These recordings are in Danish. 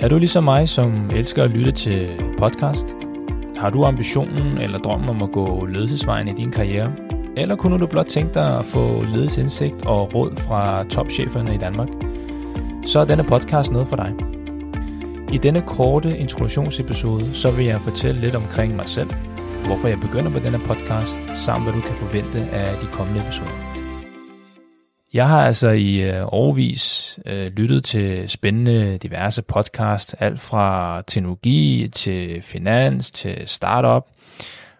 Er du ligesom mig, som elsker at lytte til podcast? Har du ambitionen eller drømmen om at gå ledelsesvejen i din karriere? Eller kunne du blot tænke dig at få ledelsesindsigt og råd fra topcheferne i Danmark? Så er denne podcast noget for dig. I denne korte introduktionsepisode, så vil jeg fortælle lidt omkring mig selv, hvorfor jeg begynder på denne podcast, samt hvad du kan forvente af de kommende episoder. Jeg har altså i øh, overvis øh, lyttet til spændende diverse podcast, alt fra teknologi til finans til startup.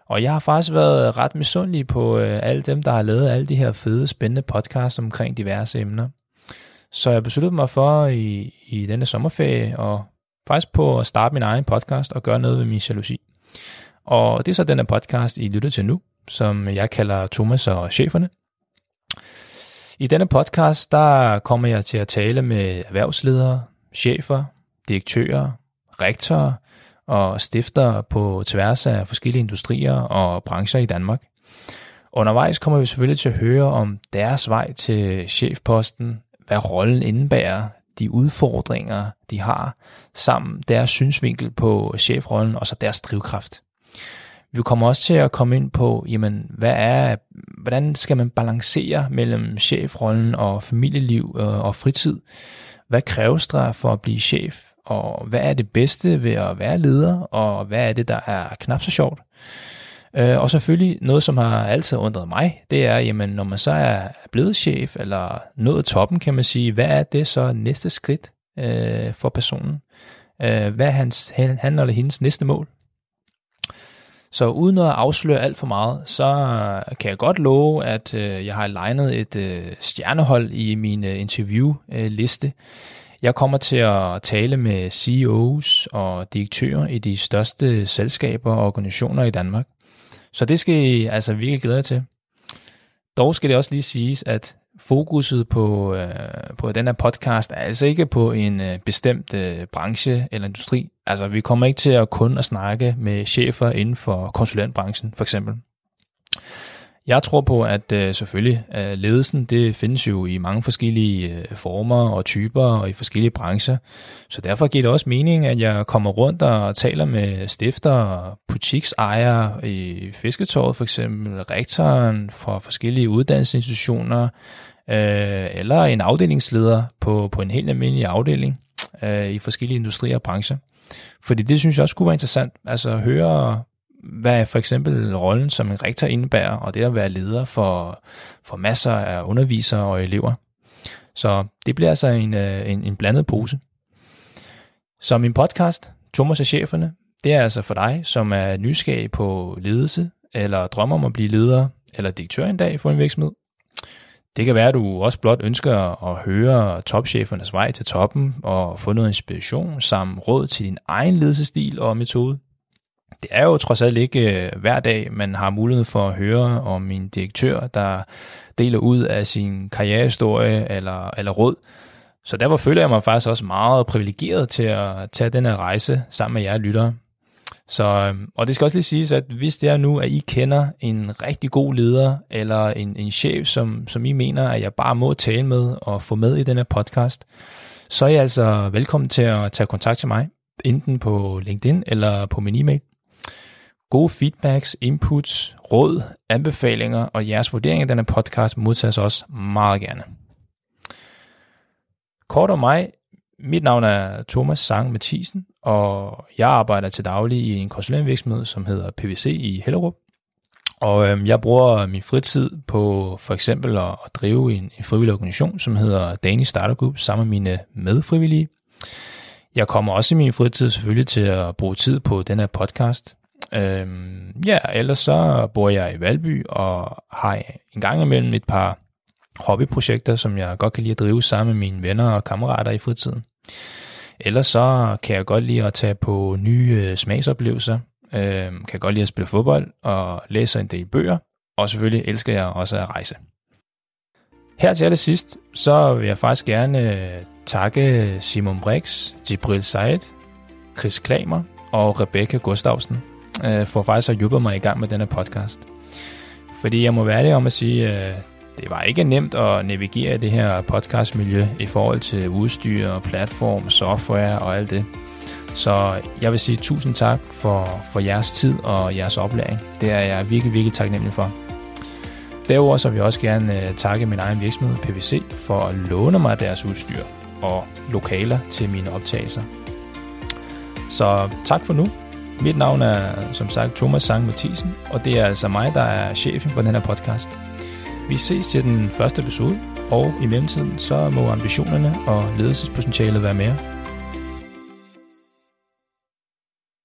Og jeg har faktisk været ret misundelig på øh, alle dem, der har lavet alle de her fede, spændende podcasts omkring diverse emner. Så jeg besluttede mig for i, i denne sommerferie og faktisk på at starte min egen podcast og gøre noget ved min jalousi. Og det er så denne podcast, I lytter til nu, som jeg kalder Thomas og cheferne. I denne podcast, der kommer jeg til at tale med erhvervsledere, chefer, direktører, rektorer og stifter på tværs af forskellige industrier og brancher i Danmark. Undervejs kommer vi selvfølgelig til at høre om deres vej til chefposten, hvad rollen indebærer, de udfordringer, de har, samt deres synsvinkel på chefrollen og så deres drivkraft. Vi kommer også til at komme ind på, jamen, hvad er, hvordan skal man balancere mellem chefrollen og familieliv øh, og fritid? Hvad kræves der for at blive chef? Og hvad er det bedste ved at være leder? Og hvad er det, der er knap så sjovt? Øh, og selvfølgelig noget, som har altid undret mig, det er, jamen, når man så er blevet chef, eller nået toppen, kan man sige, hvad er det så næste skridt øh, for personen? Øh, hvad er hans, han eller hendes næste mål? Så uden at afsløre alt for meget, så øh, kan jeg godt love, at øh, jeg har legnet et øh, stjernehold i min øh, interviewliste. Øh, jeg kommer til at tale med CEOs og direktører i de største selskaber og organisationer i Danmark. Så det skal I altså virkelig glæde jer til. Dog skal det også lige siges, at fokuset på, øh, på den her podcast er altså ikke på en øh, bestemt øh, branche eller industri. Altså, vi kommer ikke til at kun at snakke med chefer inden for konsulentbranchen, for eksempel. Jeg tror på, at øh, selvfølgelig øh, ledelsen, det findes jo i mange forskellige øh, former og typer og i forskellige brancher. Så derfor giver det også mening, at jeg kommer rundt og taler med stifter og butiksejere i Fisketåret for eksempel, rektoren fra forskellige uddannelsesinstitutioner, øh, eller en afdelingsleder på, på en helt almindelig afdeling øh, i forskellige industrier og brancher. Fordi det synes jeg også kunne være interessant, altså at høre, hvad for eksempel rollen som en rektor indebærer, og det at være leder for, for masser af undervisere og elever. Så det bliver altså en, øh, en, en blandet pose. Så min podcast, Thomas og cheferne, det er altså for dig, som er nysgerrig på ledelse, eller drømmer om at blive leder eller direktør en dag for en virksomhed, det kan være, at du også blot ønsker at høre topchefernes vej til toppen og få noget inspiration samt råd til din egen ledelsestil og metode. Det er jo trods alt ikke øh, hver dag, man har mulighed for at høre om min direktør, der deler ud af sin karrierehistorie eller, eller råd. Så derfor føler jeg mig faktisk også meget privilegeret til at tage den her rejse sammen med jer lyttere. Så, øhm, og det skal også lige siges, at hvis det er nu, at I kender en rigtig god leder, eller en, en chef, som, som I mener, at jeg bare må tale med og få med i den her podcast, så er I altså velkommen til at tage kontakt til mig, enten på LinkedIn eller på min e-mail. Gode feedbacks, inputs, råd, anbefalinger og jeres vurdering af denne podcast modtages også meget gerne. Kort om mig, mit navn er Thomas Sang Mathisen, og jeg arbejder til daglig i en konsulentvirksomhed, som hedder PVC i Hellerup. Og øhm, jeg bruger min fritid på for eksempel at, at drive en, en frivillig organisation, som hedder Danish Startup Group, sammen med mine medfrivillige. Jeg kommer også i min fritid selvfølgelig til at bruge tid på den her podcast. Øhm, ja, ellers så bor jeg i Valby og har en gang imellem et par hobbyprojekter, som jeg godt kan lide at drive sammen med mine venner og kammerater i fritiden. Ellers så kan jeg godt lide at tage på nye øh, smagsoplevelser. øhm, kan jeg godt lide at spille fodbold og læse en del bøger. Og selvfølgelig elsker jeg også at rejse. Her til allersidst, så vil jeg faktisk gerne øh, takke Simon Brix, Jibril Said, Chris Klamer og Rebecca Gustavsen øh, for faktisk at hjælpe mig i gang med denne podcast. Fordi jeg må være ærlig om at sige, øh, det var ikke nemt at navigere i det her podcastmiljø i forhold til udstyr, platform, software og alt det. Så jeg vil sige tusind tak for, for jeres tid og jeres oplæring. Det er jeg virkelig, virkelig taknemmelig for. Derudover så vil jeg også gerne øh, takke min egen virksomhed, PVC, for at låne mig deres udstyr og lokaler til mine optagelser. Så tak for nu. Mit navn er som sagt Thomas Sang Mathisen, og det er altså mig, der er chefen på den her podcast. Vi ses til den første episode, og i mellemtiden så må ambitionerne og ledelsespotentialet være mere.